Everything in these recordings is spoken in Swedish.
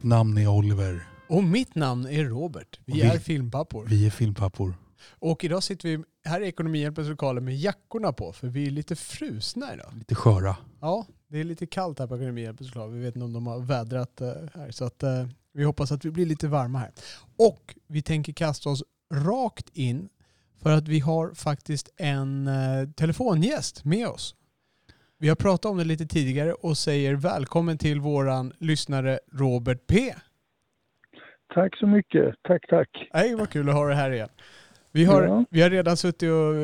Mitt namn är Oliver. Och mitt namn är Robert. Vi, vi- är filmpappor. Vi är filmpappor. Och idag sitter vi här i Ekonomihjälpens lokaler med jackorna på för vi är lite frusna idag. Lite sköra. Ja, det är lite kallt här på Ekonomihjälpens lokaler. Vi vet inte om de har vädrat eh, här. Så att, eh, vi hoppas att vi blir lite varma här. Och vi tänker kasta oss rakt in för att vi har faktiskt en eh, telefongäst med oss. Vi har pratat om det lite tidigare och säger välkommen till våran lyssnare Robert P. Tack så mycket. Tack, tack. Nej, vad kul att ha dig här igen. Vi har, Ja. vi har redan suttit och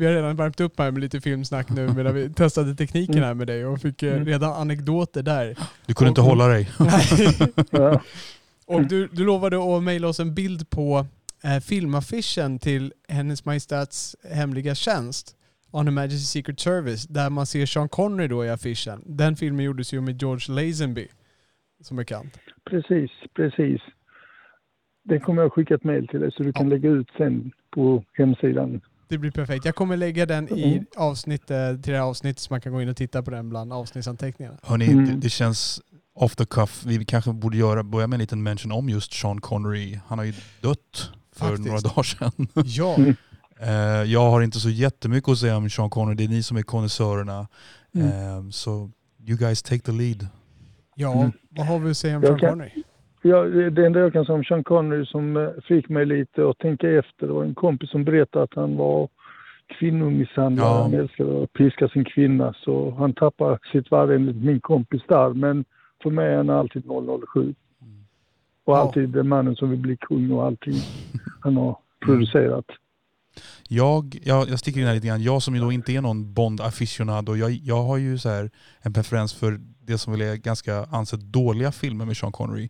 vi har redan värmt upp här med lite filmsnack nu medan vi testade tekniken här med dig och fick eh, Mm. redan anekdoter där. Du kunde inte Och- hålla dig. Och du, du lovade att mejla oss en bild på eh, filmaffischen till Hennes Majestäts hemliga tjänst On Majesty's Secret Service där man ser Sean Connery då i affischen. Den filmen gjordes ju med George Lazenby som bekant. Precis, precis. Det kommer jag skicka ett mejl till dig så du kan lägga ut sen på hemsidan. Det blir perfekt. Jag kommer lägga den i Mm. avsnitt, eh, till det här avsnittet så man kan gå in och titta på den bland avsnittsanteckningarna. Hörrni, Mm. det, det känns off the cuff. Vi kanske borde göra, börja med en liten mention om just Sean Connery. Han har ju dött för Faktiskt. några dagar sedan. Ja, jag har inte så jättemycket att säga om Sean Connery. Det är ni som är konnässörerna. Mm. Eh, Så you guys take the lead. ja Mm. vad har vi att säga om Jag Sean kan- Connery? Ja, det det enda jag kan säga om Sean Connery som eh, fick mig lite att tänka efter. Det var en kompis som berättade att han var kvinnomisshandlare. Ja. Han älskade att piska sin kvinna. Så han tappade sitt värde enligt min kompis där. Men för mig är han alltid 007. Och Ja. alltid den mannen som vill bli kung och allting han har producerat. Jag, jag, jag sticker in här lite grann. Jag som ju då inte är någon Bond-aficionado, jag, jag har ju så här en preferens för det som väl är ganska ansett dåliga filmer med Sean Connery.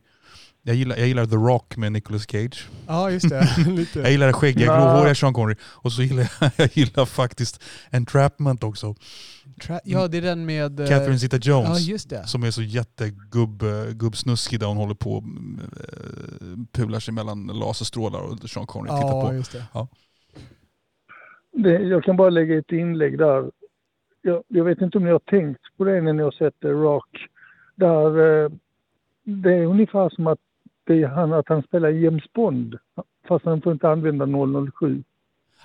Jag gillar, jag gillar The Rock med Nicolas Cage. Ja, just det. Jag Lite. gillar det skäggiga, Ja. gråhåriga Sean Connery. Och så gillar jag, jag gillar faktiskt Entrapment också. Tra- ja, det är den med... eh, Catherine Zeta-Jones. Ja, just det. Som är så jättegubb, eh, gubbsnuskig där hon håller på och eh, pular sig mellan laserstrålar och Sean Connery tittar Ja, på. just det. Det, jag kan bara lägga ett inlägg där. Jag, jag vet inte om ni har tänkt på det när ni har sett The Rock. Där, eh, det är ungefär som att, det är han, att han spelar James Bond. Fast han får inte använda 007.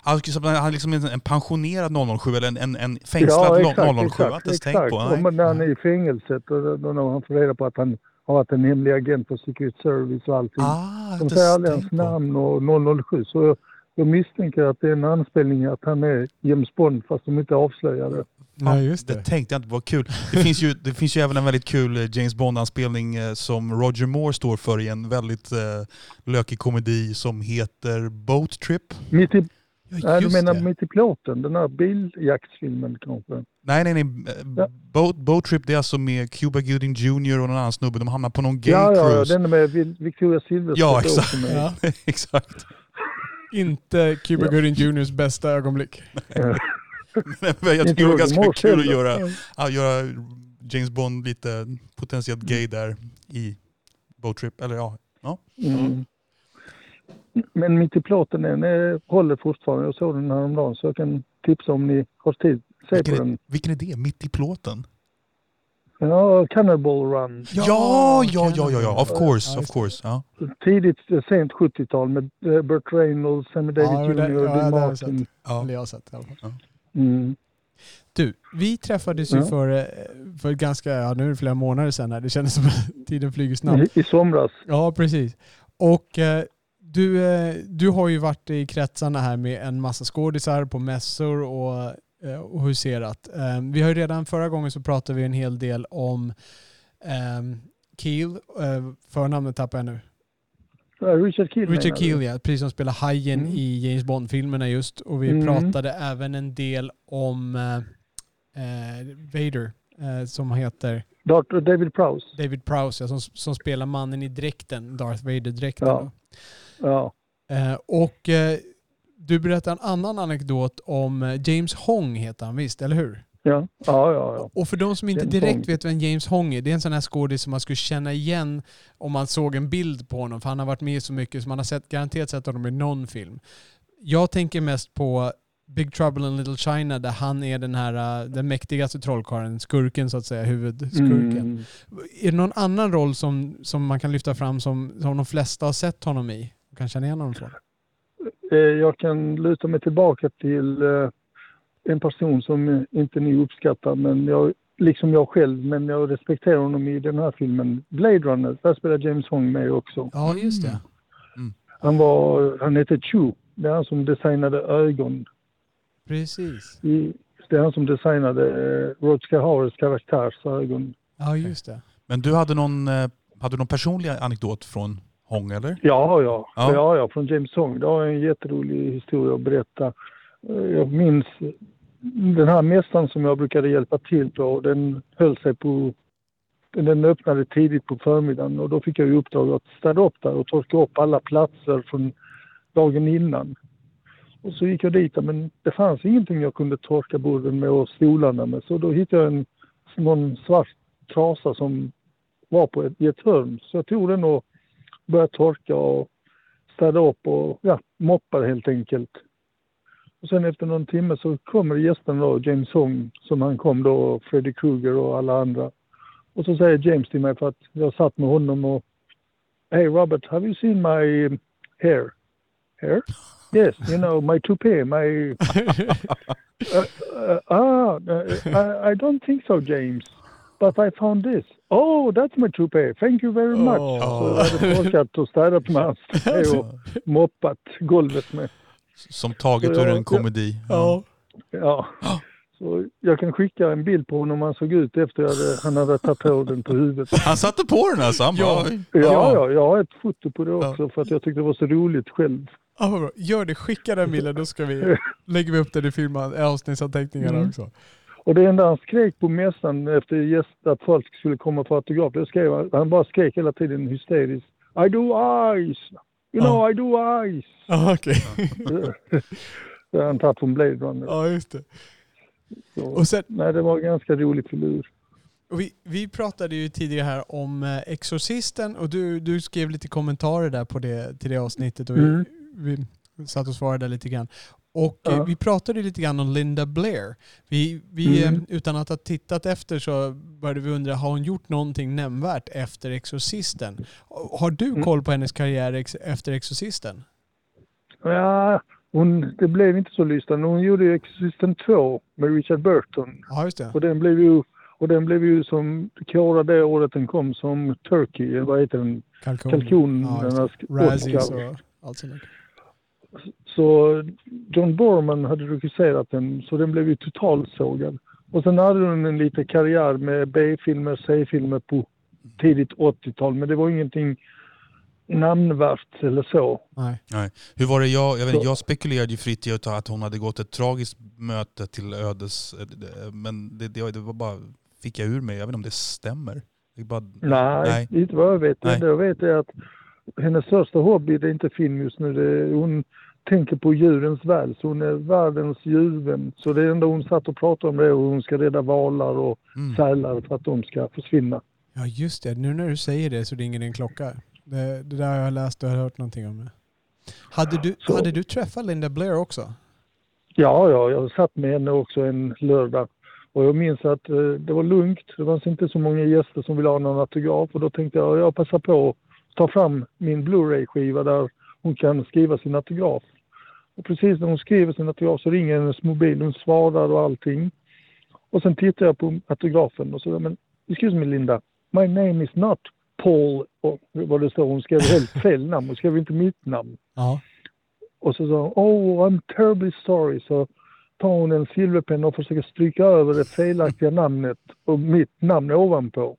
Alltså, som Han är liksom en en pensionerad 007 eller en, en, en fängslad 007. Jag har inte ens tänkt på. Nej. när han är i fängelset och då, när han får reda på att han har varit en hemlig agent på Secret Service och allting. Ah, De säger aldrig hans namn och 007. Så jag, misstänker att det är en anspelning att han är James Bond fast de inte avslöjar det. Ja, just Det det. tänkte jag inte var kul. Det finns ju, det finns ju även en väldigt kul eh, James Bond-anspelning eh, som Roger Moore står för i en väldigt eh, lökig komedi som heter Boat Trip. Mitt i, Ja, nej, du menar det. mitt i plåten, den här biljaktsfilmen kanske? Nej, nej, nej. eh, Ja. Boat, Boat Trip det är alltså med Cuba Gooding Jr och någon annan snubbe. De hamnar på någon gay Ja, ja, ja, cruise. den är med Victoria Silvstedt. Ja, exakt. Ja. Exakt. Inte Cuba Ja. Gooding Juniors bästa ögonblick. Men jag tycker det var ganska kul att göra, ja, göra James Bond lite potentiellt gay där i Boat Trip. Eller ja, Mm. Men mitt i plåten, den är, håller fortfarande. Jag såg den häromdagen så jag kan tipsa om ni har tid. Se vilken, på är, den. vilken är det? Mitt i plåten? Ja, Cannibal Run. Ja, ja, ja, ja, ja. Of course, of det. course. Ja. Tidigt, sent 70-tal med eh, Burt Reynolds, Sammy Davis Ja, det- Jr. och ja, Dean det jag Martin. Ja. Jag har sett i alla fall. Mm. Du, vi träffades ju Ja. för, eh, för ganska, ja nu är det flera månader sedan här. Det kändes som att tiden flyger snabbt. I, I somras. Ja, precis. Och eh, du, eh, du har ju varit i kretsarna här med en massa skådisar på mässor och, eh, och huserat. Eh, vi har ju redan förra gången så pratade vi en hel del om eh, Keel, eh, förnamnet tappar jag nu. Richard menar Richard? Keel ja, precis som spelar Hajen Mm. i James Bond-filmerna just. Och vi Mm. pratade även en del om eh, eh, Vader eh, som heter David Prowse. David Prowse, ja, som, som spelar mannen i dräkten, Darth Vader-dräkten. Ja. Ja. Eh, och eh, du berättar en annan anekdot om eh, James Hong heter han visst, eller hur? Ja, ja, ja. ja. Och för de som inte James direkt Hong. vet vem James Hong är, det är en sån här skådis som man skulle känna igen om man såg en bild på honom, för han har varit med så mycket så man har sett, garanterat sett honom i någon film. Jag tänker mest på Big Trouble in Little China där han är den här uh, den mäktigaste trollkarlen, skurken så att säga, huvudskurken. Mm. Är det någon annan roll som, som man kan lyfta fram som, som de flesta har sett honom i? Kan känna igen honom från? Eh, Jag kan luta mig tillbaka till eh, en person som inte ni uppskattar, men jag, liksom jag själv, men jag respekterar honom i den här filmen. Blade Runner, där spelar James Hong med också. Ja, just det. Han, var, han heter Chu. Det är han som designade ögon. Precis. I, det är han som designade eh, Rutger Hauers karaktärs ögon. Ja, just det. Men du hade någon, eh, hade du någon personlig anekdot från Hong eller? Ja, ja. Ja. Ja, ja, från James Hong. Det har en jätterolig historia att berätta. Eh, Jag minns den här mässan som jag brukade hjälpa till på. Den höll sig på... Den öppnade tidigt på förmiddagen och då fick jag i uppdrag att städa upp där och torka upp alla platser från dagen innan. Och så gick jag dit men det fanns ingenting jag kunde torka borden med och stolarna med. Så då hittade jag en, någon svart trasa som var på ett, i ett hörn. Så jag tog den och började torka och städa upp och ja, moppa helt enkelt. Och sen efter någon timme så kommer gästen då, James Hong, som han kom då, och Freddy Krueger och alla andra. Och så säger James till mig för att jag satt med honom och Hey Robert, have you seen my hair? Hair? Yes, you know, my toupee, my... Uh, uh, ah, uh, I, I don't think so, James. But I found this. Oh, that's my toupee. Thank you very much. Åh. Så jag hade torkat och städat med hans och moppat golvet med. Som taget ur en komedi. Ja. Ja. Så jag kan skicka en bild på honom han såg ut efter hade, han hade tagit på den på huvudet. Han satte på den alltså. Han Ja. bara, Ja, ja, jag har ett foto på det också för att jag tyckte det var så roligt själv. Ja, vad bra. Gör det, skicka den bilden, då ska vi, lägger vi upp den i filmen, avsnittsanteckningarna Mm. också. Och det enda han skrek på mässan efter att folk skulle komma för autograf, det skrev han, han bara skrek hela tiden hysteriskt. I do eyes! You know, I do eyes! Ja, okej. det har han tagit från Blade Runner. Ja, just det. Så, Och sen, nej, det var ganska roligt filur. vi, vi pratade ju tidigare här om eh, Exorcisten och du, du skrev lite kommentarer där på det, till det avsnittet och Mm. vi, vi satt och svarade lite grann. Och eh, Ja. vi pratade lite grann om Linda Blair. Vi, vi, Mm. eh, utan att ha tittat efter så började vi undra, har hon gjort någonting nämnvärt efter Exorcisten? Har du Mm. koll på hennes karriär efter Exorcisten? Ja, hon, det blev inte så lysande. Hon gjorde ju Exorcisten 2 med Richard Burton. Ja, just det. Och den blev ju, och den blev ju som korad det året den kom som Turkey, eller vad heter den? Kalkon. Kalkon. Ja, Razzies och allt sånt där. Så John Borman hade regisserat den, så den blev ju totalsågad. Och sen hade hon en liten karriär med B-filmer, C-filmer på tidigt 80-tal, men det var ingenting namnvärt eller så. Nej. Nej. Hur var det, jag, jag, vet, jag spekulerade ju fritt i att hon hade gått ett tragiskt möte till ödes, men det, det, det var bara, fick jag ur mig, jag vet inte om det stämmer. Det bara, Nej, Nej. inte vad jag vet. Nej. Det jag vet är att hennes största hobby det är inte film just nu. Det är, hon tänker på djurens väl, så hon är världens djurvän. Så det enda hon satt och pratade om det hur hon ska rädda valar och Mm. sälar för att de ska försvinna. Ja just det, nu när du säger det så ringer en klocka. Det, det där har jag läst och hört någonting om. Det. Hade, du, Så- hade du träffat Linda Blair också? Ja, ja, jag satt med henne också en lördag. Och jag minns att eh, det var lugnt. Det fanns inte så många gäster som ville ha någon autograf. Och då tänkte jag, jag passar på att ta fram min Blu-ray-skiva där hon kan skriva sin autograf. Och precis när hon skriver sin autograf så ringer hennes mobil. Hon svarar och allting. Och sen tittar jag på autografen och så men excuse me Linda, my name is not Paul, och vad det står, hon skrev helt fel namn. Hon skrev inte mitt namn. Ja. Och så sa hon, oh I'm terribly sorry. Så tar hon en silverpenna och försöker stryka över det felaktiga namnet och mitt namn ovanpå.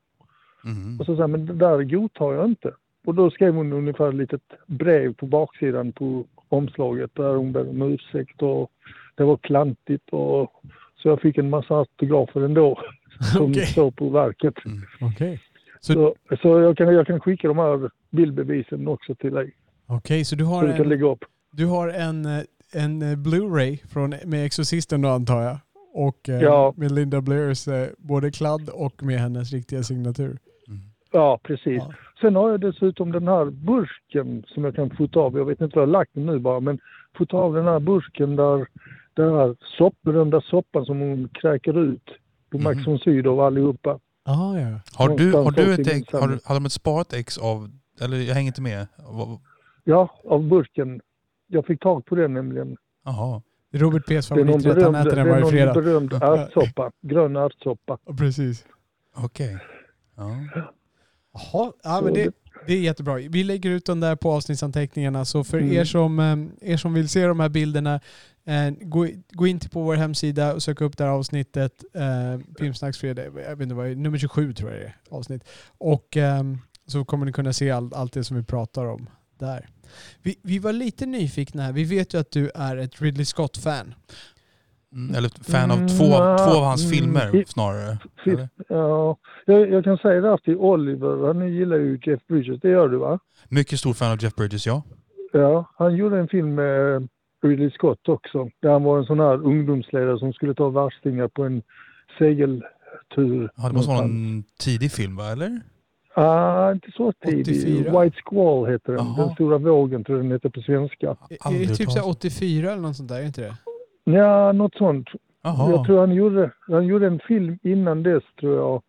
Mhm. Och så sa jag, men det där godtar jag inte. Och då skrev hon ungefär ett litet brev på baksidan på omslaget där hon ber om ursäkt och det var klantigt och så jag fick en massa autografer ändå. som Okej. står på verket. Okej. Så, Så, så jag, kan, jag kan skicka de här bildbevisen också till dig. okej, så du Så har du kan en, lägga upp. du har en, en eh, Blu-ray från, med Exorcisten då antar jag? Och eh, Ja. med Linda Blairs eh, både kladd och med hennes riktiga signatur. Mm. Ja, precis. Ja. Sen har jag dessutom den här burken som jag kan fota av. Jag vet inte var jag har lagt den nu bara, men fota av den här burken där den här sopp, berömda soppan som hon kräker ut på Max Mhm. von Sydow allihopa. Ah, ja. Har du, har du ett ex, har, har de ett sparat ex av, eller jag hänger inte med. Ja, av burken. Jag fick tag på den nämligen. Jaha. Robert P's Det är någon favoriträtt, han berömd, äter det den är varje någon fredag. berömd Ja. ärtsoppa. Grön ärtsoppa. Precis. Okej. Ja. Jaha, ja, men det, det- är jättebra. Vi lägger ut den där på avsnittsanteckningarna. Så för Mm. er, som, eh, er som vill se de här bilderna, eh, gå, gå in till på vår hemsida och sök upp det här avsnittet. Eh, Filmsnacksfredag, jag vet inte vad nummer 27 tror jag det är avsnitt. Och ehm, så kommer ni kunna se all, allt det som vi pratar om där. Vi, vi var lite nyfikna här. Vi vet ju att du är ett Ridley Scott-fan. Mm, eller fan av Mm, två, två av hans mm, filmer i- snarare. Eller? Ja, jag, jag kan säga det här till Oliver. Han gillar ju Jeff Bridges. Det gör du va? Mycket stor fan av Jeff Bridges, ja. Ja, han gjorde en film med Ridley Scott också. Där han var en sån här ungdomsledare som skulle ta värstingar på en segeltur. ja det måste vara någonstans. någon tidig film va, eller? Ah, inte så tidig. 84. White Squall heter den. Jaha. Den stora vågen tror jag den heter på svenska. Är, är det typ så här 84 eller något sånt där? Är inte det? Ja, något sånt. Jaha. Jag tror han gjorde, han gjorde en film innan dess tror jag.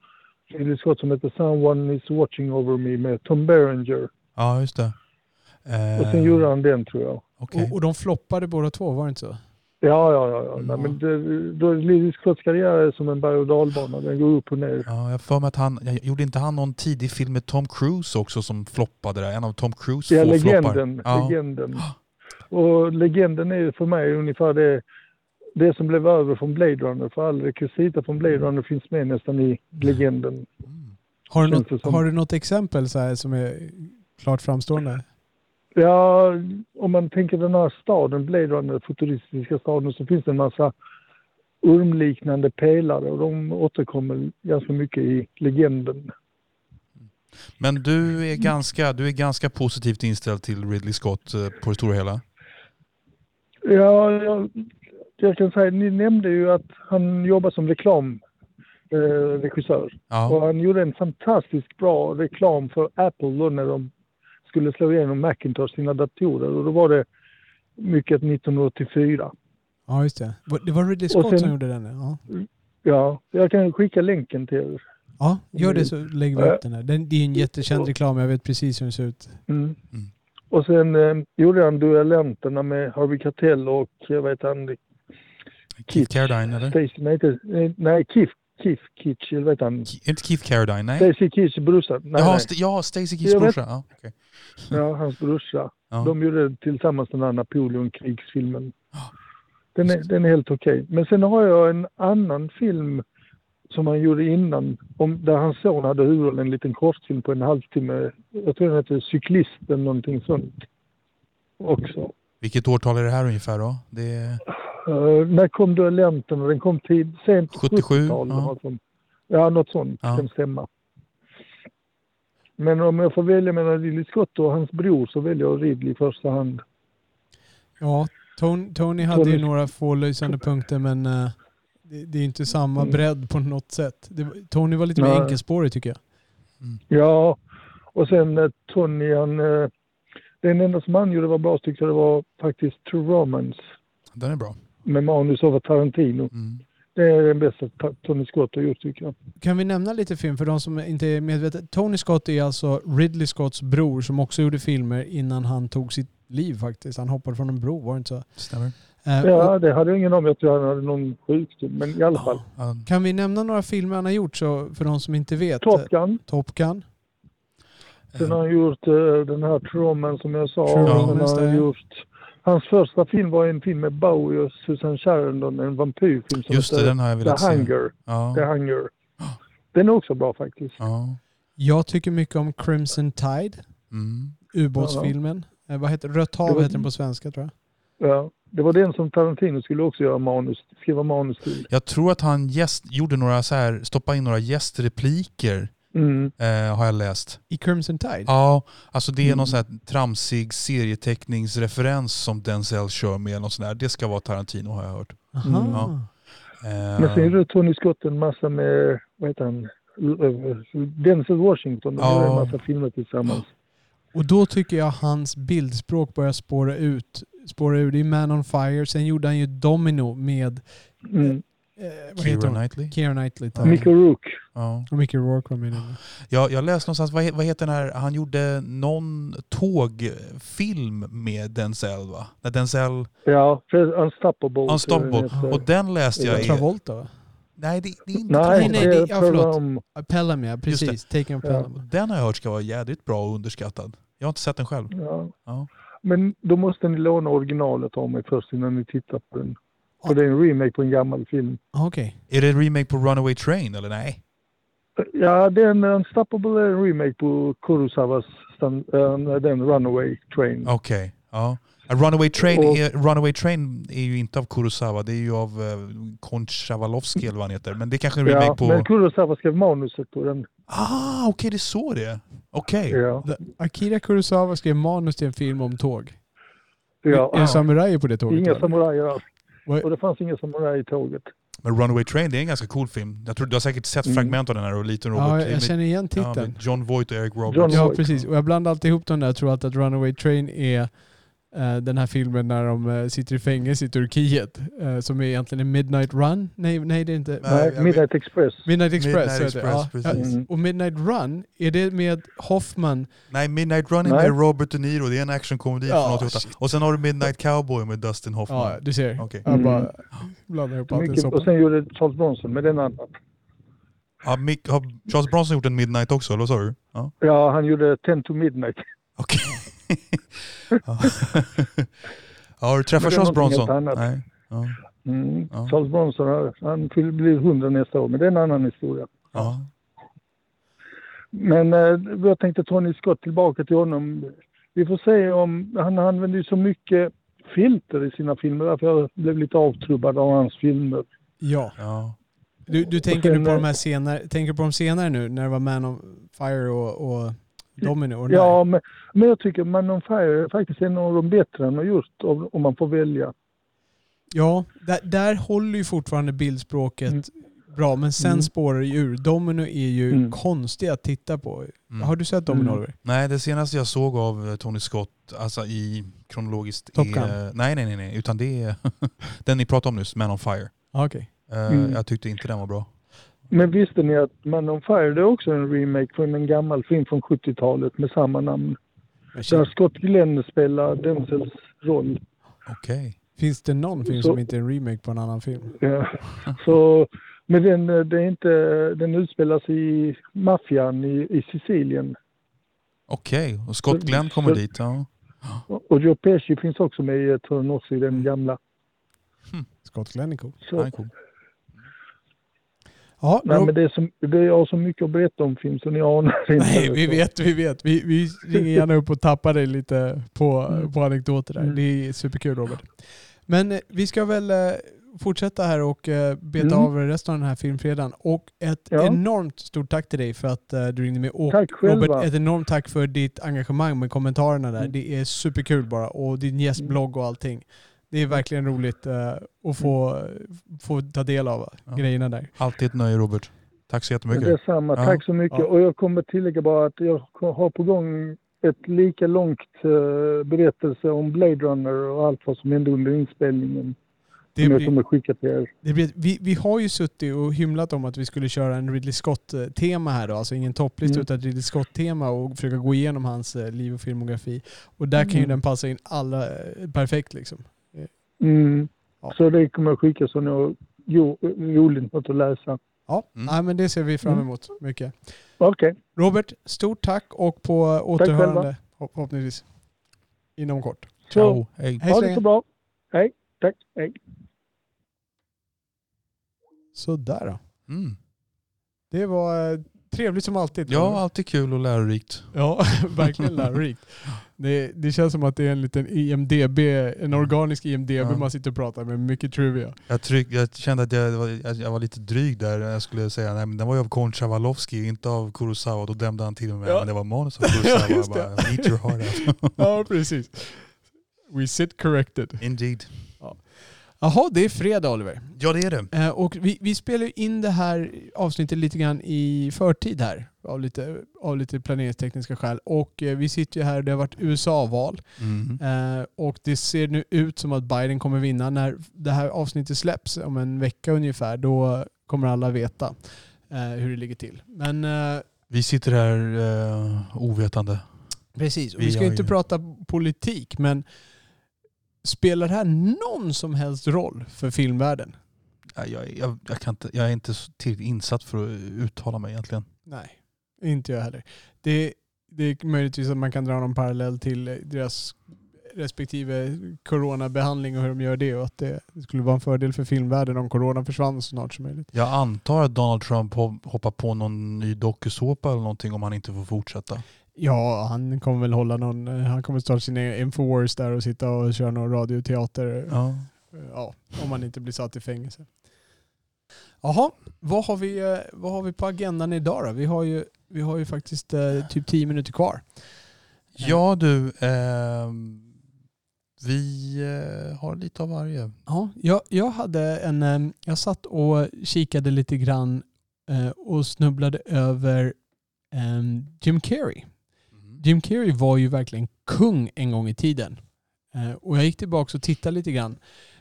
Ridley Scott som heter Someone is watching over me med Tom Berenger. Ja, just det. Eh, Och sen gjorde han den tror jag. Okej. Och, och de floppade båda två, var det inte så? Ja, ja, ja. ja. Mm. Nej, men det, då, Ridley Scotts karriär är som en berg och dalbana. Den går upp och ner. Ja, jag för mig att han, jag, gjorde inte han någon tidig film med Tom Cruise också som floppade där? En av Tom Cruise Ja, få floppar. legenden. Ja. legenden. Och legenden är för mig ungefär det, det som blev över från Blade Runner. För all rekvisita från Blade Runner finns med nästan i legenden. Mm. Har du, något, har du något exempel så här som är klart framstående? Ja, om man tänker den här staden, Blade Runner, futuristiska staden, så finns det en massa ormliknande pelare och de återkommer ganska mycket i legenden. Men du är, ganska, du är ganska positivt inställd till Ridley Scott eh, på det stora hela? Ja, jag, jag kan säga, ni nämnde ju att han jobbar som reklamregissör. Eh, regissör. Och Ja. han gjorde en fantastiskt bra reklam för Apple då när de skulle slå igenom Macintosh, sina datorer. Och då var det mycket 1984. Ja, just det. Det var Ridley Scott sen- som gjorde den? Ja. Ja, jag kan skicka länken till er. ja, gör det så lägger vi upp den här. Den, det är en jättekänd reklam, jag vet precis hur den ser ut. Mm. Mm. Och sen eh, gjorde han duellenterna med Harvey Keitel och jag vet han, Keith Carradine eller? Stacy, nej, inte, nej, nej Keith, Keith Kitch, eller vet han, Inte Keith Carradine, nej? Stacy Kitchs brorsa. Nej, Jaha, nej. St- ja, Stacy vet- brorsa. Ja, okej. Ja, hans brorsa. ja. De gjorde tillsammans den här Napoleonkrigsfilmen. Den är, den är helt okej. Men sen har jag en annan film som han gjorde innan, om, där hans son hade huvudrollen, en liten kortfilm på en halvtimme. Jag tror den heter Cyklisten, någonting sånt. Också. Vilket årtal är det här ungefär då? Det är... Uh, när kom duellenten? Den kom tid, sent 77, 70-tal. ja. något sånt. Ja, något sånt Ja. kan stämma. Men om jag får välja mellan Ridley Scott och hans bror så väljer jag Ridley i första hand. Ja, Tony, Tony hade ju Tony- några få lysande punkter men eh, det, det är inte samma Mm. bredd på något sätt. Det, var- Tony var lite mer Nej. enkelspårig tycker jag. Ja, och sen eh, Tony, han, eh, den enda som han gjorde var bra tyckte jag det var faktiskt True Romance Den är bra. Med manus av Tarantino. Mm. Det är den bästa Ta- Tony Scott har gjort tycker jag. Kan vi nämna lite film för de som inte är medvetna? Tony Scott är alltså Ridley Scotts bror som också gjorde filmer innan han tog sitt liv faktiskt. Han hoppade från en bro, var det inte så? Stämmer. Eh, Ja, det hade jag ingen om. Jag tror han hade någon sjukdom, men i alla fall. Ja, kan vi nämna några filmer han har gjort så för de som inte vet? Top Gun. Top Gun. Sen har han gjort eh, den här True Romance som jag sa. True Sen har han gjort... Hans första film var en film med Bowie och Susan Sarandon, en vampyrfilm som Just det, den har jag The se. Hunger. Ja. The Hunger. Den är också bra faktiskt. Ja. Jag tycker mycket om Crimson Tide, Mm. ubåtsfilmen. Eh, vad heter Rött hav var- heter den på svenska tror jag. Ja. Det var den som Tarantino skulle också göra manus, skriva manus till. Jag tror att han gäst, gjorde några så här, stoppade in några gästrepliker Mm. eh, har jag läst. I Crimson Tide? Ja, alltså det är Mm. någon sån här tramsig serieteckningsreferens som Denzel kör med. Något sånt där. Det ska vara Tarantino har jag hört. Mm. Ja. Eh, Men sen gjorde Tony Scott en massa med, vad heter han, Denzel Washington. De Ja. gjorde en massa filmer tillsammans. Och då tycker jag hans bildspråk börjar spåra ut. Spåra ur. Det är Man on Fire. Sen gjorde han ju Domino med... Mm. Eh, Keira? Knightley. Keira Knightley. Ja. Mickey Rourke. Ja. Och Mickey Rourke var med i den. Jag, jag läste någonstans, vad, vad heter den här, han gjorde någon tågfilm med Denzel va? När Denzel, Ja, Unstoppable. Unstoppable. och den läste jag i... Travolta va? Nej det, det är inte Nej, Nej, det ja, förlåt. om... Pelham ja, precis. Taken Ja. Pelham. Den har jag hört ska vara jädrigt bra och underskattad. Jag har inte sett den själv. Ja. Ja. Men då måste ni låna originalet av mig först innan ni tittar på den. För det är en remake på en gammal film. Okej. Är det en remake på Runaway Train eller nej? Ja, Unstoppable är en remake på Kurosawas äh, den Runaway Train. Okej. Ja. A Runaway Train, Och- är, Runaway Train är ju inte av Kurosawa, det är ju av uh, Konchavalowski eller vad han heter. Men det är kanske en remake Ja, på... men Kurosawa skrev manuset på den. Ah, okej det är så det är. Okej. Ja. Akira Kurosawa skrev manus till en film om tåg. ja. Är det samurajer på det tåget? Inga samurajer alls. Vad- Och det fanns inga samurajer i tåget. Men Runaway Train det är en ganska cool film. Jag tror du har säkert sett Mm. fragment av den här och liten Robert. Ja, jag med- känner igen ja, titeln. med John Voight och Eric Roberts. John Ja, precis. Och jag blandar alltid ihop dem där. Jag tror att, att Runaway Train är den här filmen när de eh, sitter i fängelse i Turkiet. eh, som är egentligen en Midnight Run. Nej, nej det är inte. Nej, Nej, jag Midnight Express. Midnight Express. Midnight. Express, ja. Ja. Och Midnight Run, är det med Hoffman? Nej, Midnight Running Nej. med Robert De Niro. Det är en actionkomedi Ja, från 88. shit. Och sen har du Midnight Cowboy med Dustin Hoffman. Ja, du ser. Jag Mm. bara blandar ihop allt i och sen gjorde Charles Bronson med den annan. Har, Mick, har Charles Bronson gjort en Midnight också, eller vad sa du? Ja. Ja, han gjorde 10 to Midnight. Okej. Ja. ja, har du träffat Charles Bronson? Nej. Ja. Mm. Ja. Charles Bronson, han- blir 100 nästa år, men det är en annan historia. Ja. Men eh, jag tänkte Tony Scott tillbaka till honom. Vi får se om, han använder ju så mycket filter i sina filmer, därför jag blev lite avtrubbad av hans filmer. Ja. ja. Du, du tänker sen, nu på eh, de här senare, tänker du på de senare nu när det var Man on Fire och, och Domino? Ja, men, men jag tycker Man on Fire är faktiskt en av de bättre har gjort, om, om man får välja. ja där, där håller ju fortfarande bildspråket Mm. bra, men sen Mm. spårar det ju ur. Domino är ju Mm. konstig att titta på. Mm. Har du sett Domino Mm. Oliver? Nej, det senaste jag såg av eh, Tony Scott, alltså i kronologiskt, Top är... Gun. Nej, nej, nej, nej, utan det är den ni pratade om nyss, Man on Fire. Ah, Okej. Eh, Mm. Jag tyckte inte den var bra. Men visste ni att Man on Fire det är också en remake från en gammal film från 70-talet med samma namn? Där Scott Glenn spelar Denzels roll. Okej. Finns det någon film Så- som inte är en remake på en annan film? Ja. Så, men den, det är inte, den utspelas i maffian i, i Sicilien. Okej, och Scott Glenn kommer så- dit. Ja. Och och Joe Pesci finns också med i, tror jag, också i den gamla. Scott Glenn är cool. Så, är cool. Ja, nej, men det är, så, det är jag så mycket att berätta om film så ni anar inte. Nej, vi vet, vi vet. Vi, vi ringer gärna upp och tappar dig lite på, Mm. på anekdoter där. Mm. Det är superkul Robert. Men eh, vi ska väl eh, fortsätta här och eh, beta Mm. av resten av den här filmfredagen. Och ett Ja. enormt stort tack till dig för att du ringde med. Och Tack själva. Robert, ett enormt tack för ditt engagemang med kommentarerna där. Mm. Det är superkul bara. Och din gästblogg och allting. Det är verkligen roligt eh, att få, få ta del av Ja. grejerna där. Alltid ett nöje Robert. Tack så jättemycket. Detsamma. Ja. Tack så mycket. Ja. Och jag kommer tillägga bara att jag har på gång ett lika långt eh, berättelse om Blade Runner och allt vad som hände under inspelningen. Det som jag blir, kommer skicka till er. Det blir, vi, vi har ju suttit och hymlat om att vi skulle köra en Ridley Scott-tema här då. Alltså ingen topplista Mm. utan ett Ridley Scott-tema och försöka gå igenom hans eh, liv och filmografi. Och där kan ju Mm. den passa in alla eh, perfekt liksom. Mm. Ja. Så det kommer jag skicka så ni har jo, roligt något att läsa. Ja, Mm. Nej, men det ser vi fram Mm. emot mycket. Okej. Robert, stort tack och på återhörande hopp- förhoppningsvis inom kort. Så, Ciao. Hej. Hej ha det så bra. Hej. Tack. Hej. Sådär då. Mm. Det var eh, trevligt som alltid. Ja, alltid kul och lärorikt. Ja, verkligen lärorikt. Det, det känns som att det är en liten IMDB, en organisk IMDB Ja. man sitter och pratar med, mycket trivia. Jag, tryck, jag kände att jag var, jag, var lite dryg där. Jag skulle säga nej men den var ju av Kon Chawalovski, inte av Kurosawa. Då dömde han till mig. Ja. Men det var manus av Kurosawa. Ja, bara, Eat your heart out. Ja, precis. We sit corrected. Indeed. Jaha, det är fredag Oliver. Ja det är det. Eh, och vi, vi spelar in det här avsnittet lite grann i förtid här. Av lite, av lite planeringstekniska skäl. Och eh, vi sitter ju här, det har varit USA-val. Mm. Eh, och det ser nu ut som att Biden kommer vinna. När det här avsnittet släpps om en vecka ungefär, då kommer alla veta eh, hur det ligger till. Men eh, Vi sitter här eh, ovetande. precis, och Vi vi ska har inte ju- prata politik, men spelar det här någon som helst roll för filmvärlden? Jag, jag, jag, kan inte, jag är inte tillräckligt insatt för att uttala mig egentligen. Nej, inte jag heller. Det, det är möjligtvis att man kan dra någon parallell till deras respektive coronabehandling och hur de gör det och att det skulle vara en fördel för filmvärlden om corona försvann så snart som möjligt. Jag antar att Donald Trump hop- hoppar på någon ny dokusåpa eller någonting om han inte får fortsätta. Ja, han kommer väl hålla någon, han kommer starta sin Infowars där och sitta och köra någon radioteater. Ja. Ja, om man inte blir satt i fängelse. Jaha, vad har vi, eh, vad har vi på agendan idag då? Vi har ju, vi har ju faktiskt eh, typ 10 minuter kvar. Ja du, ehm, vi eh, har lite av varje. Ja, jag, jag hade en, eh, jag satt och kikade lite grann eh, och snubblade över eh, Jim Carrey. Jim Carrey var ju verkligen kung en gång i tiden. Eh, och jag gick tillbaka och tittade lite grann.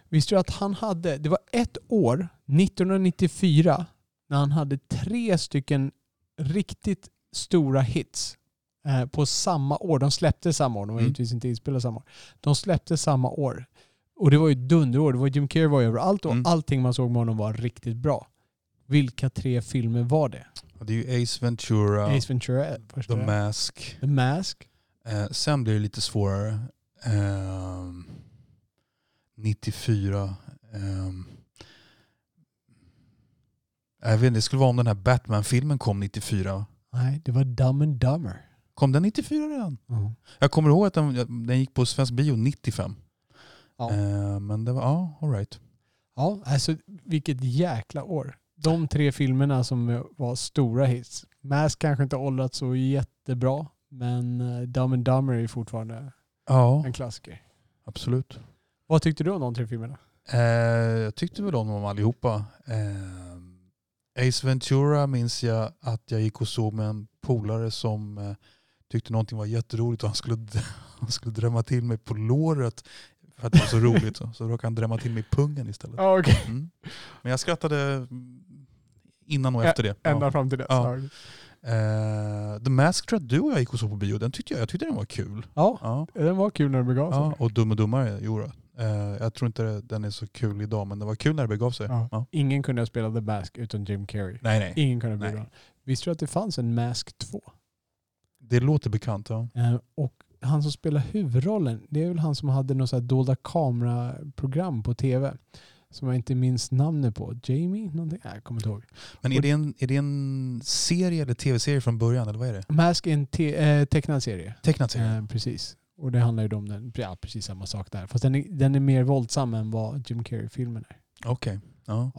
Visste du att han hade, det var ett år, 1994, när han hade tre stycken riktigt stora hits eh, på samma år. De släppte samma år, de var Mm. givetvis inte inspelade samma år. De släppte samma år. Och det var ju dunderår. Det var Jim Carrey var överallt och Mm. allting man såg med honom var riktigt bra. Vilka tre filmer var det? Det är ju Ace Ventura, Ace Ventura, första. The Mask. The Mask. Eh, sen blir det lite svårare. Ehm, 94. ehm, jag vet inte, det skulle vara om den här Batman-filmen kom 94. Nej, det var Dumb and Dumber. Kom den 94 redan? Jag kommer ihåg att den, den gick på svensk bio 95. Ja. Eh, men det var, ja, alright. Ja, alltså vilket jäkla år. De tre filmerna som var stora hits. Mask kanske inte åldrats så jättebra, men eh, Dumb and Dumber är fortfarande Ja, en klassiker. absolut. Vad tyckte du om de tre filmerna? Eh, jag tyckte väl om dem allihopa. Eh, Ace Ventura minns jag att jag gick och såg med en polare som eh, tyckte någonting var jätteroligt och han skulle, han skulle drämma till mig på låret för att det var så roligt. Så, så råkade han drämma till mig i pungen istället. Ja, okej. Mm. Men jag skrattade mm, innan och efter det. Ända Ja. fram till dess. Ja. Eh, The att du och jag gick och såg på bio. Den tyckte jag, jag tyckte den var kul. ja, Ja. den var kul när det begav sig. Ja, och Dum och Dummare, jo då. Eh, jag tror inte den är så kul idag, men det var kul när det begav sig. Ja. Ja. Ingen kunde ha spelat The Mask utan Jim Carrey. Nej, nej. Ingen kunde Nej. bra. Visste du att det fanns en Mask 2? Det låter bekant. Ja. Eh, och han som spelar huvudrollen, det är väl han som hade något så här dolda kameraprogram på tv. Som jag inte minns namnet på. Jamie? Någonting? Jag kommer inte ihåg. Men är det, en, är det en serie eller tv-serie från början? Eller vad är det? Mask är en te- eh, tecknad serie. Tecknad serie? Eh, precis. Och det handlar ju om den, ja, precis samma sak där. Fast den är, den är mer våldsam än vad Jim Carrey-filmen är. Okej. Ja.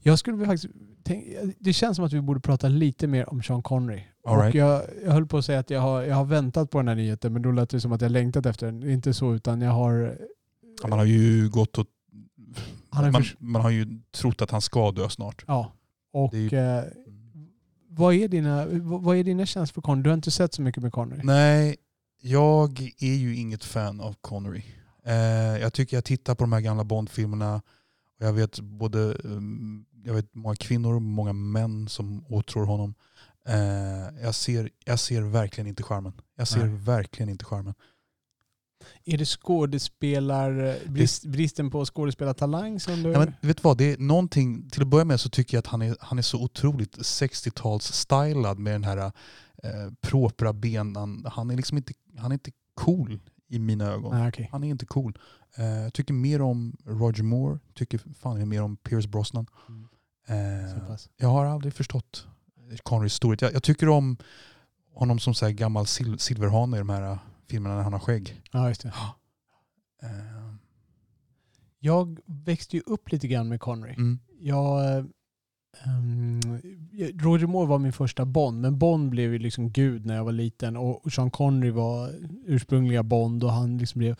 Jag skulle faktiskt tänk, det känns som att vi borde prata lite mer om Sean Connery. All och right. jag, jag höll på att säga att jag har, jag har väntat på den här nyheten men då lät det som att jag längtat efter den. Inte så utan jag har... Ja, Man har ju gått och... Han är Man, man har ju trott att han ska dö snart. Ja. Och ju- eh, vad, är dina, vad är dina känslor för Connery? Du har inte sett så mycket med Connery? Nej, jag är ju inget fan av Connery. Eh, jag tycker jag tittar på de här gamla Bond-filmerna och jag vet både um, jag vet många kvinnor och många män som åtrår honom. Eh, jag, ser, jag ser verkligen inte charmen. Jag ser Nej. verkligen inte charmen. Är det skådespelar, brist, bristen på skådespelartalang som du... Nej, men vet du vad, det är någonting, till att börja med så tycker jag att han är, han är så otroligt 60-tals-stylad med den här eh, propra benen. Han är liksom inte, han är inte cool i mina ögon. Nej, okej. Han är inte cool. Jag tycker mer om Roger Moore, tycker fan mer om Pierce Brosnan. Mm. Pass. jag har aldrig förstått Connerys storhet. Jag, jag tycker om honom som så här gammal sil silverhane i de här eh, filmerna när han har skägg. Ja, just det. Eh, Jag växte ju upp lite grann med Connery. mm. Jag, ehm, Roger Moore var min första Bond, men Bond blev ju liksom gud när jag var liten och Sean Connery var ursprungliga Bond och han liksom blev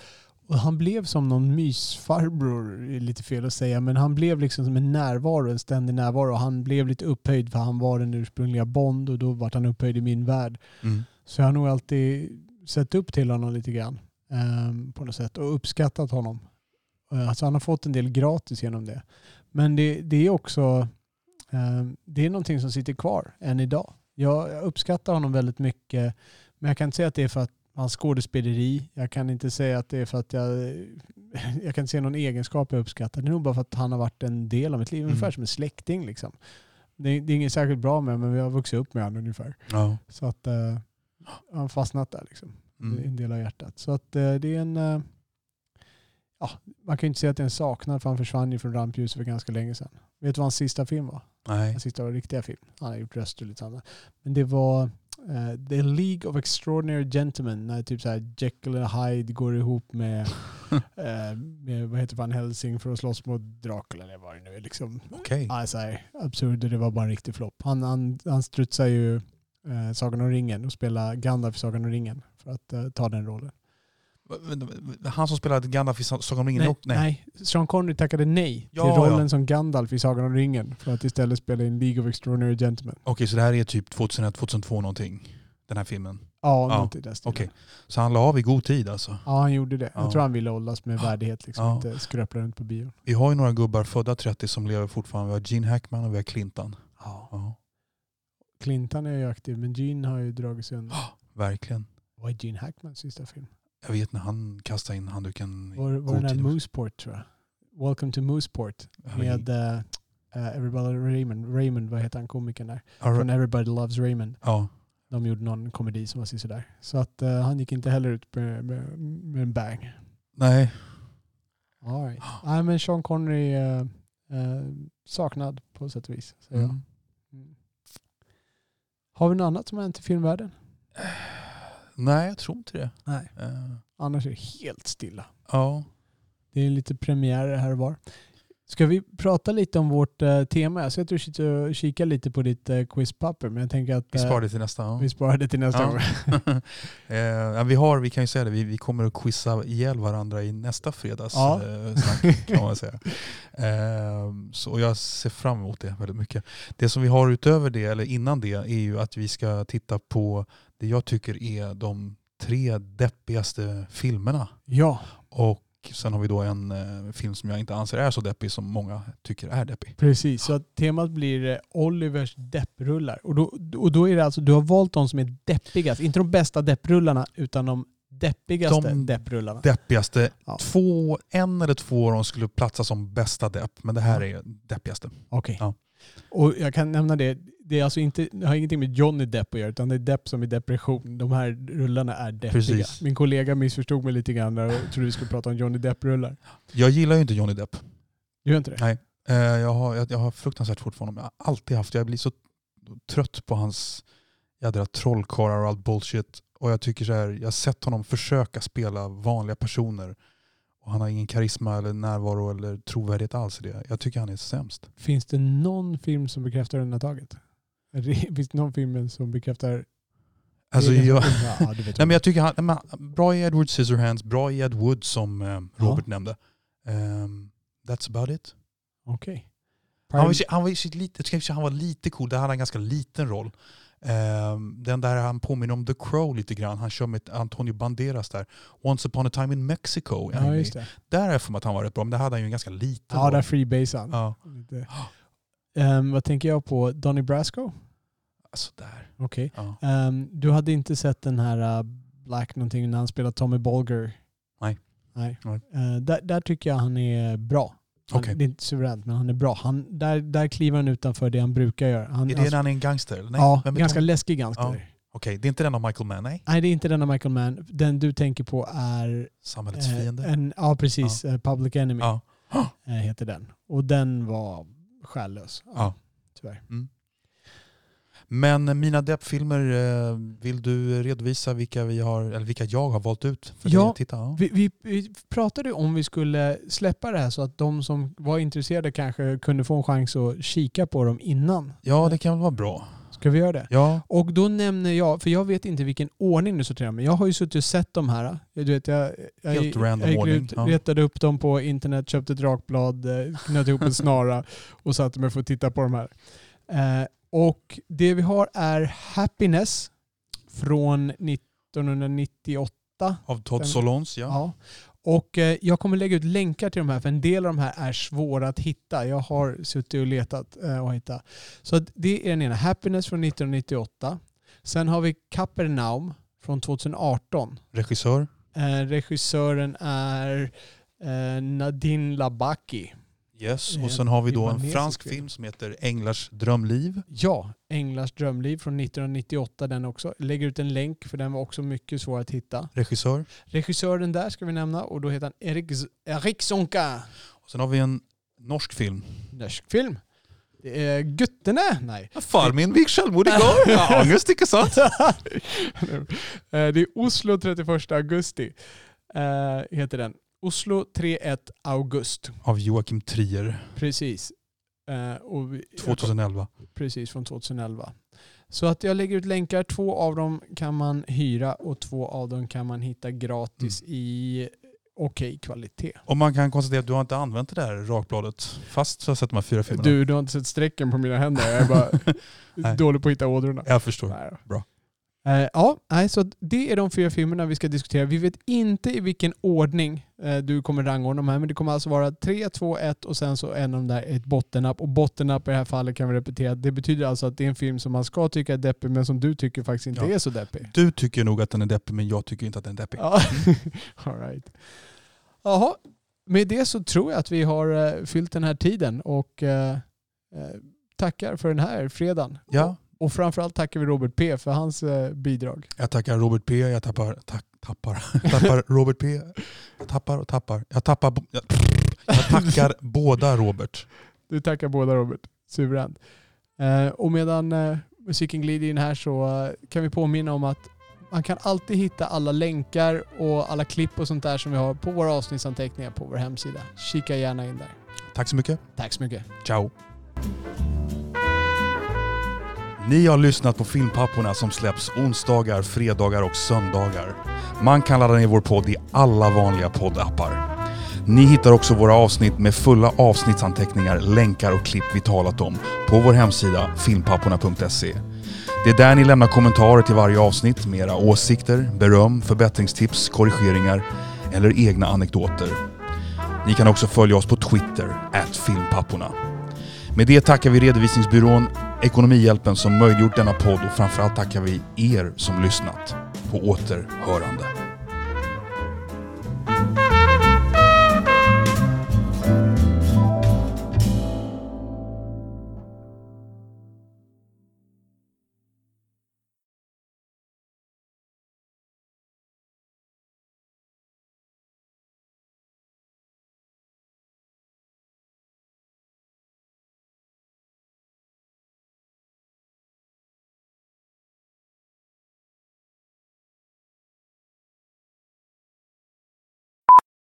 och han blev som någon mysfarbror, är lite fel att säga, men han blev liksom som en närvaro, en ständig närvaro. Han blev lite upphöjd för han var den ursprungliga Bond och då vart han upphöjd i min värld. Mm. Så jag har nog alltid sett upp till honom lite grann ehm, på något sätt och uppskattat honom. Eh, Alltså han har fått en del gratis genom det. Men det, det är också det är någonting som sitter kvar än idag. Jag, uppskattar honom väldigt mycket men jag kan inte säga att det är för att hans skådespeleri. Jag kan inte säga att det är för att jag... Jag kan inte se någon egenskap jag uppskattar. Det är nog bara för att han har varit en del av mitt liv. Mm. Ungefär som en släkting liksom. Det, det är inget särskilt bra med men vi har vuxit upp med honom ungefär. Ja. Så att eh, han har fastnat där liksom. Det är Mm. en del av hjärtat. Så att eh, det är en... eh, ja, man kan ju inte säga att det är en saknad för han försvann ju från rampljuset för ganska länge sedan. Vet du vad hans sista film var? Nej. Hans sista riktiga film. Han har gjort röster och lite annat. Men det var eh, The League of Extraordinary Gentlemen. När typ så här Jekyll och Hyde går ihop med, eh, med vad heter Van Helsing för att slåss mot Dracula eller vad det nu är. Liksom. Okej. Ja, så här, absurd, det var bara en riktig flopp. Han, han, han strutsar ju eh, Sagan om ringen och spelar Gandalf i Sagan om ringen för att eh, ta den rollen. Han som spelade Gandalf i Sagan om ringen? Nej, Nej. nej, Sean Connery tackade nej Ja, till rollen ja. som Gandalf i Sagan om ringen för att istället spela in League of Extraordinary Gentlemen. Okej, så det här är typ 2001, 2002 någonting? Den här filmen? Ja, Ja, något i den stilen. okej. Så han la av i god tid alltså? Ja, han gjorde det. Ja. Jag tror han ville åldras med värdighet, liksom, Ja. inte skröpla runt på bion. Vi har ju några gubbar födda 30 som lever fortfarande. Vi har Gene Hackman och vi har Clinton. Ja. Ja, Clinton är ju aktiv, men Gene har ju dragit sig undan. verkligen. Vad är Gene Hackmans sista film? Jag vet när han kastade in handduken Var, var den. Mooseport tror jag. Welcome to Mooseport med uh, Everybody Raymond. Raymond, vad heter han komikern där? ja, Från Everybody Loves Raymond. Ja, De gjorde någon komedi som var sådär. Så att eh, han gick inte heller ut med, med, med en bang. nej. All right. Nej men Sean Connery eh, eh, saknad på sätt och vis. Mm. Mm. Har vi något annat som har hänt i filmvärlden? Nej, jag tror inte det. Nej. Eh, Annars är det helt stilla. ja. Det är lite premiärer här och var. Ska vi prata lite om vårt eh, tema? Jag ser att du sitter och kikar lite på ditt eh, quizpapper men jag tänker att Vi eh, sparar det till nästa. Ja. vi sparar det till nästa Ja. gång. eh, vi, har, vi kan ju säga det, vi, vi kommer att quizza ihjäl varandra i nästa fredags Ja. eh, snack kan man säga. Eh, så jag ser fram emot det väldigt mycket. Det som vi har utöver det, eller innan det, är ju att vi ska titta på det jag tycker är de tre deppigaste filmerna. Ja, Och sen har vi då en eh, film som jag inte anser är så deppig som många tycker är deppig. precis. Så att temat blir eh, Olivers depprullar. Och då, och då är det alltså, du har valt de som är deppigast. Inte de bästa depprullarna utan de deppigaste De depprullarna. Deppigaste, Ja. två, en eller två av dem skulle platsa som bästa depp, men det här är deppigaste. Okej. Ja. Och jag kan nämna det, det, är alltså inte, det har ingenting med Johnny Depp att göra utan det är Depp som är depression. De här rullarna är deppiga. Precis. Min kollega missförstod mig lite grann där och trodde vi skulle prata om Johnny Depp-rullar. Jag gillar ju inte Johnny Depp. Du gör inte det? Nej. Eh, Jag har, jag, jag har fruktansvärt svårt för honom. Jag har alltid haft. Jag blir så trött på hans jädra trollkarlar och allt bullshit. Och jag tycker så här, jag har sett honom försöka spela vanliga personer. Och han har ingen karisma eller närvaro eller trovärdighet alls i det. Jag tycker han är sämst. Finns det någon film som bekräftar undantaget? Finns det någon film som bekräftar... Alltså, jag, Ja, nej, men jag tycker han, men, bra i Edward Scissorhands, bra i Ed Wood som eh, Robert nämnde. Ehm, that's about it. Okej. Han var, ju- han, var, ju lite, han var lite cool, där hade han en ganska liten roll. Ehm, den där han påminner om The Crow lite grann, han kör med Antonio Banderas där. Once upon a time in Mexico. han Ja, just det. Där är jag för mig att han var rätt bra, men där hade han ju en ganska liten Ja, roll. där freebase han. Ja, Ehm, vad tänker jag på? Donny Brasco? alltså där. Okej. Ja. Ehm, du hade inte sett den här uh, Black någonting när han spelar Tommy Bolger? Nej. Nej. Nej. Eh, där, där tycker jag han är bra. Han, Okej. Det är inte suveränt, men han är bra. Han, där, där kliver han utanför det han brukar göra. Han, Är det när han är en gangster? Nej, ja, ganska Tom- läskig gangster. Ja. Okej, det är inte den av Michael Mann, nej? Nej, det är inte den av Michael Mann. Den du tänker på är... Samhällets eh, fiende? en, ja, precis. eh, Public Enemy Ja. eh, heter den. Och den var själlös. Ja. Tyvärr. Mm. Men mina deppfilmer, eh, vill du redovisa vilka, vi har, eller vilka jag har valt ut för Ja. dig att titta? Ja. Vi, vi, vi pratade om vi skulle släppa det här så att de som var intresserade kanske kunde få en chans att kika på dem innan. ja, det kan väl vara bra. Ska vi göra det? Ja, Och då nämner jag, för jag vet inte vilken ordning du sorterar men jag har ju suttit och sett de här. Du vet, jag, jag, Helt random jag ordning, ut, ja. retade upp dem på internet, köpte ett rakblad, eh, knöt ihop en snara och satte mig för att titta på de här. Eh, och det vi har är Happiness från 1998. av Todd Solons. Ja. Ja. Och eh, jag kommer lägga ut länkar till de här för en del av de här är svåra att hitta. Jag har suttit och letat eh, och hittat. Så det är den ena. Happiness från 1998. Sen har vi Kapernaum från 2018. Regissör. Eh, regissören är Nadine Labaki. Yes. Eh, Och sen har vi då en fransk film. som heter Änglars drömliv. Ja, Änglars drömliv från 1998 den också. Lägger ut en länk för den var också mycket svår att hitta. Regissör. Regissören där ska vi nämna och då heter han Erik, Erik Zonka. Och sen har vi en norsk film. norsk film. Det är Guttene. Nej. Far min gick självmord igår. Ångest, inte sant? Eh, det är Oslo 31 augusti. Eh, heter den. Oslo 31 august. Av Joakim Trier. Precis. Eh, vi, 2011. Precis, från 2011. Så att jag lägger ut länkar. Två av dem kan man hyra och två av dem kan man hitta gratis i okej kvalitet. Och man kan konstatera att du har inte använt det där rakbladet fast så har sett de här fyra filmerna. Du, du har inte sett strecken på mina händer. Jag är bara dålig på att hitta ådrorna. Jag förstår. Nej. Bra. Eh, ja, så det är de fyra filmerna vi ska diskutera. Vi vet inte i vilken ordning eh, du kommer rangordna de här, men det kommer alltså vara 3, 2, 1 och sen så en av de där är ett bottennapp. Och bottennapp i det här fallet kan vi repetera. Det betyder alltså att det är en film som man ska tycka är deppig, men som du tycker faktiskt inte Ja. är så deppig. Du tycker nog att den är deppig men jag tycker inte att den är deppig. Ja, all right. Jaha, med det så tror jag att vi har eh, fyllt den här tiden och tackar för den här fredagen. Ja, Och framförallt tackar vi Robert P för hans eh, bidrag. jag tackar Robert P. Jag tappar, tack, tappar, tappar Robert P. Jag tappar och tappar. Jag tappar, jag, jag tackar båda Robert. Du tackar båda Robert. Suveränt. Eh, och medan eh, musiken glider in här så eh, kan vi påminna om att man kan alltid hitta alla länkar och alla klipp och sånt där som vi har på våra avsnittsanteckningar på vår hemsida. Kika gärna in där. Tack så mycket. Tack så mycket. Ciao. Ni har lyssnat på Filmpapporna som släpps onsdagar, fredagar och söndagar. Man kan ladda ner vår podd i alla vanliga poddappar. Ni hittar också våra avsnitt med fulla avsnittsanteckningar, länkar och klipp vi talat om på vår hemsida filmpapporna.se. Det är där ni lämnar kommentarer till varje avsnitt med era åsikter, beröm, förbättringstips, korrigeringar eller egna anekdoter. Ni kan också följa oss på Twitter, filmpapporna. Med det tackar vi redovisningsbyrån Ekonomihjälpen som möjliggjort denna podd och framförallt tackar vi er som lyssnat. På återhörande.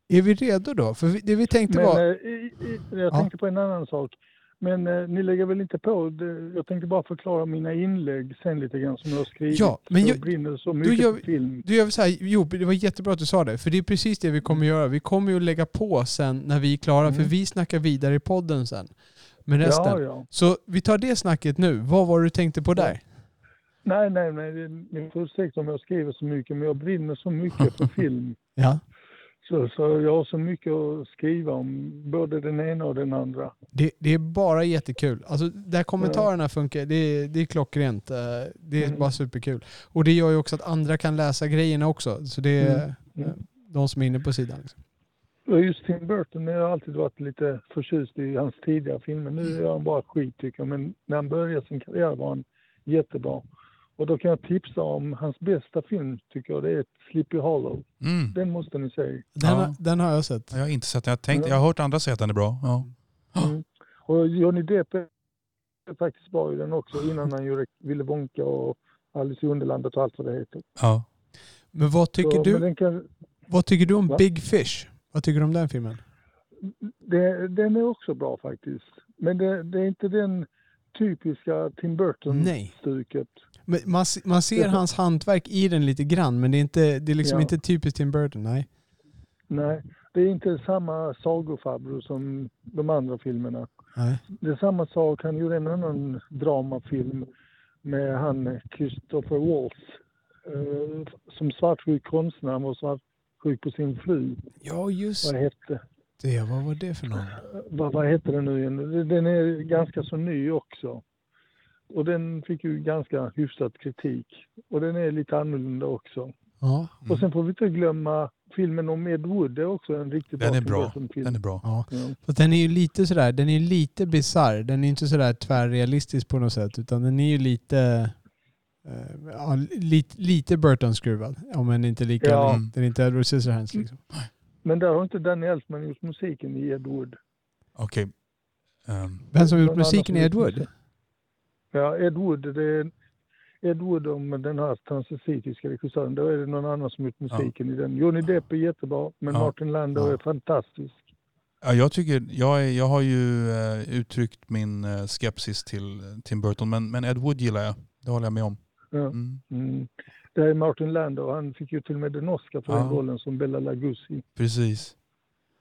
Är vi redo då? För det vi tänkte Men var... eh, jag Ja. tänkte på en annan sak. Men eh, ni lägger väl inte på? Jag tänkte bara förklara mina inlägg sen lite grann som jag har skrivit. Ja, men jag jag- brinner så mycket gör för film. Du gör så här, jo, det var jättebra att du sa det. För det är precis det vi kommer göra. Vi kommer ju att lägga på sen när vi är klara. För Mm. vi snackar vidare i podden sen. Med resten. Ja, ja. Så vi tar det snacket nu. Vad var det du tänkte på där? Nej, nej, nej. Ni får ursäkta om jag skriver så mycket, men jag brinner så mycket för film. Ja. Så, så jag har så mycket att skriva om, både den ena och den andra. Det, det är bara jättekul. Alltså där kommentarerna funkar, det, är- det är klockrent. Eh, Det är Mm. bara superkul. Och det gör ju också att andra kan läsa grejerna också. Så det är Mm. Mm. eh, de som är inne på sidan. Liksom. Just Tim Burton, jag har alltid varit lite förtjust i hans tidiga filmer. Nu är han bara skit tycker jag, men när han började sin karriär var han jättebra. Och då kan jag tipsa om hans bästa film, tycker jag, det är Sleepy Hollow. Mm. Den måste ni se. Den, Ja. har- den har jag sett. Jag har inte sett den. Jag, har tänkt, jag har hört andra säga att den är bra. Ja. Mm. Och Johnny Depp är faktiskt bra i den också innan han gjorde Ville Wonka och Alice i Underlandet och allt vad det heter. Ja. Men vad tycker, Så, du, kan, vad tycker du om Va? Big Fish? Vad tycker du om den filmen? det, den är också bra faktiskt. Men det, det är inte den typiska Tim Burton-stuket. Man, man ser hans hantverk i den lite grann, men det är, inte, det är liksom Ja. inte typiskt Tim Burton. Nej. Nej, det är inte samma sagofarbror som de andra filmerna. nej. Det är samma sak, han gjorde en annan dramafilm med han Christopher Waltz. Eh, som svartsjuk konstnär, han var svartsjuk på sin fru. Ja, just Vad hette, det. Vad var det för någon? vad, vad heter den nu igen? Den är ganska så ny också. Och den fick ju ganska hyfsad kritik. Och den är lite annorlunda också. Ja, Mm. Och sen får vi inte glömma filmen om Ed Wood, det är också en riktigt Den bra är bra. Burton-film. Den är bra. ja. Ja. Fast den är ju lite sådär, den är lite bizarr. Den är inte sådär tvärrealistisk på något sätt, utan den är ju lite eh, ja, lite, lite Burton-skruvad. Om än inte lika. Ja. Den, den är inte Edward Scissorhands liksom. Men där har inte Danny Elfman gjort musiken i Ed Wood. Okej. Ehm, Vem som gjort musiken i Ed Wood? Ja, Ed Wood, det är Ed Wood om den här transvestitiska regissören. Då är det någon annan som gjort musiken i den. Johnny Depp är jättebra, men Ja. Martin Landau Ja. är fantastisk. ja, jag, tycker, jag, är, jag har ju eh, uttryckt min eh, skepsis till Tim Burton, men, men Ed Wood gillar jag. Det håller jag med om. Ja. Mm, Mm. Det här är Martin Landau. Han fick ju till och med en Oscar för Ja. den rollen som Bella Lugosi. precis.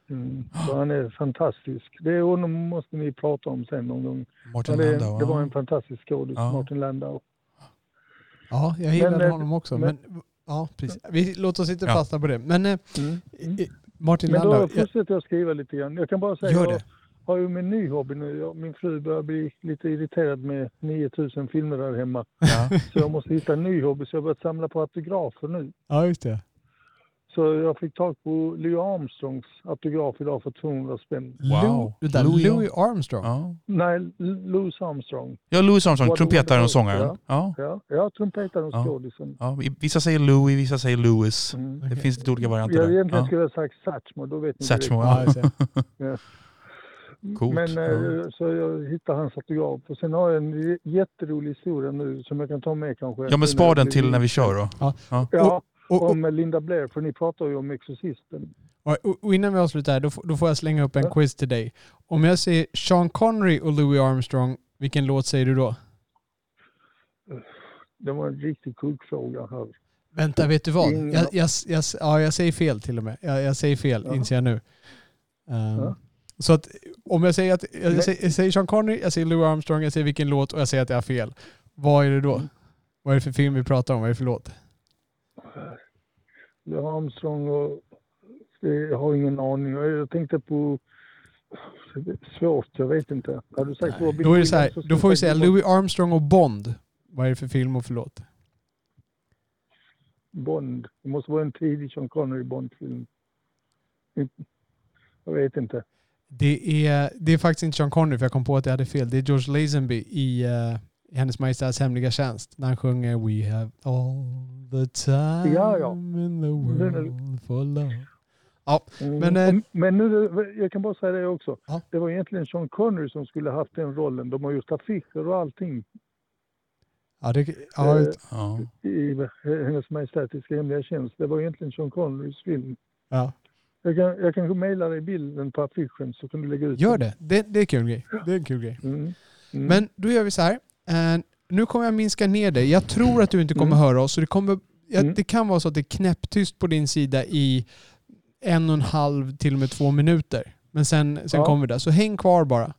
Mm. Så han är fantastisk. Det är honom måste ni prata om sen någon gång. Martin det, Landau. det var en fantastisk skådis, Ja. Martin Landau. Ja, jag gillade Men, eh, honom också. Men, men- ja, precis. Vi, låt oss inte Ja. fastna på det. Men eh, Mm. I- Martin Men då Landau, jag, fortsätter jag skriva lite grann. Jag kan bara säga, Gör jag har ju min ny hobby nu. Jag, min fru börjar bli lite irriterad med 9000 filmer där hemma. Ja. Så jag måste hitta en ny hobby, så jag har börjat samla på autografer nu. ja, just det. Så jag fick tag på Leo Armstrongs autograf idag för 200 spänn. Wow. Lou, Louis- Louis Armstrong. Ja. Nej, Louis Armstrong. ja, Louis Armstrong, trumpetaren och sångaren. Ja. Ja, ja trumpetaren och Ja. skådisen. Ja. Vissa säger Louis, vissa säger Louis. Mm. Det finns lite olika varianter Jag egentligen Ja. skulle jag ha sagt Satchmo, då vet ni Satchmo. Ja. Coolt. Men Ja. så jag hittade hans autograf. Och sen har jag en jätterolig historia nu som jag kan ta med kanske. Ja men spar den till när vi kör då. Ja, Och, och, om Linda Blair, för ni pratar ju om Exorcisten. och, innan vi avslutar här, då, får- då får jag slänga upp en Ja. quiz till dig. Om jag säger Sean Connery och Louis Armstrong, vilken låt säger du då? Det var en riktigt kuggfråga här. Vänta, vet du vad? Jag, jag, jag, ja, jag säger fel till och med. Jag, jag säger fel, Ja. inser jag nu. Ehm, Ja. Så att om jag säger att jag, säger, säger Sean Connery, jag säger Louis Armstrong, jag säger vilken låt och jag säger att jag har fel. Vad är det då? Mm. Vad är det för film vi pratar om? Vad är det för låt? Armstrong och... Jag har ingen aning. Jag tänkte på... Svårt, jag vet inte. Har du sagt Robin Då är det så här, då får vi säga Louis Armstrong och Bond. Vad är det för film och för låt? Bond. Det måste vara en tidig Sean Connery Bond-film. Jag vet inte. Det är, det är faktiskt inte Sean Connery för jag kom på att jag hade fel. Det är George Lazenby i, uh, i Hennes Majestäts Hemliga Tjänst. När han sjunger We have all the time Ja, ja. in the är- world for love. Mm. Men, eh, men nu, jag kan bara säga det också. Ja. Det var egentligen Sean Connery som skulle haft den rollen. De har gjort affischer och allting Ja, det, ja, Eh, Ja. i Hennes Majestätiska Hemliga Tjänst. Det var egentligen Sean Connerys film. ja. Jag kan, jag kan mejla dig bilden på affischen så kan du lägga ut Gör det. det. Det är kul grej. Det är en kul grej. Mm. Mm. Men då gör vi så här. Eh, nu kommer jag minska ner dig. Jag tror att du inte kommer Mm. höra oss. Så det, kommer, Mm. det kan vara så att det är knäpptyst på din sida i en och en halv till och med två minuter. Men sen, sen Ja. kommer det. Så häng kvar bara.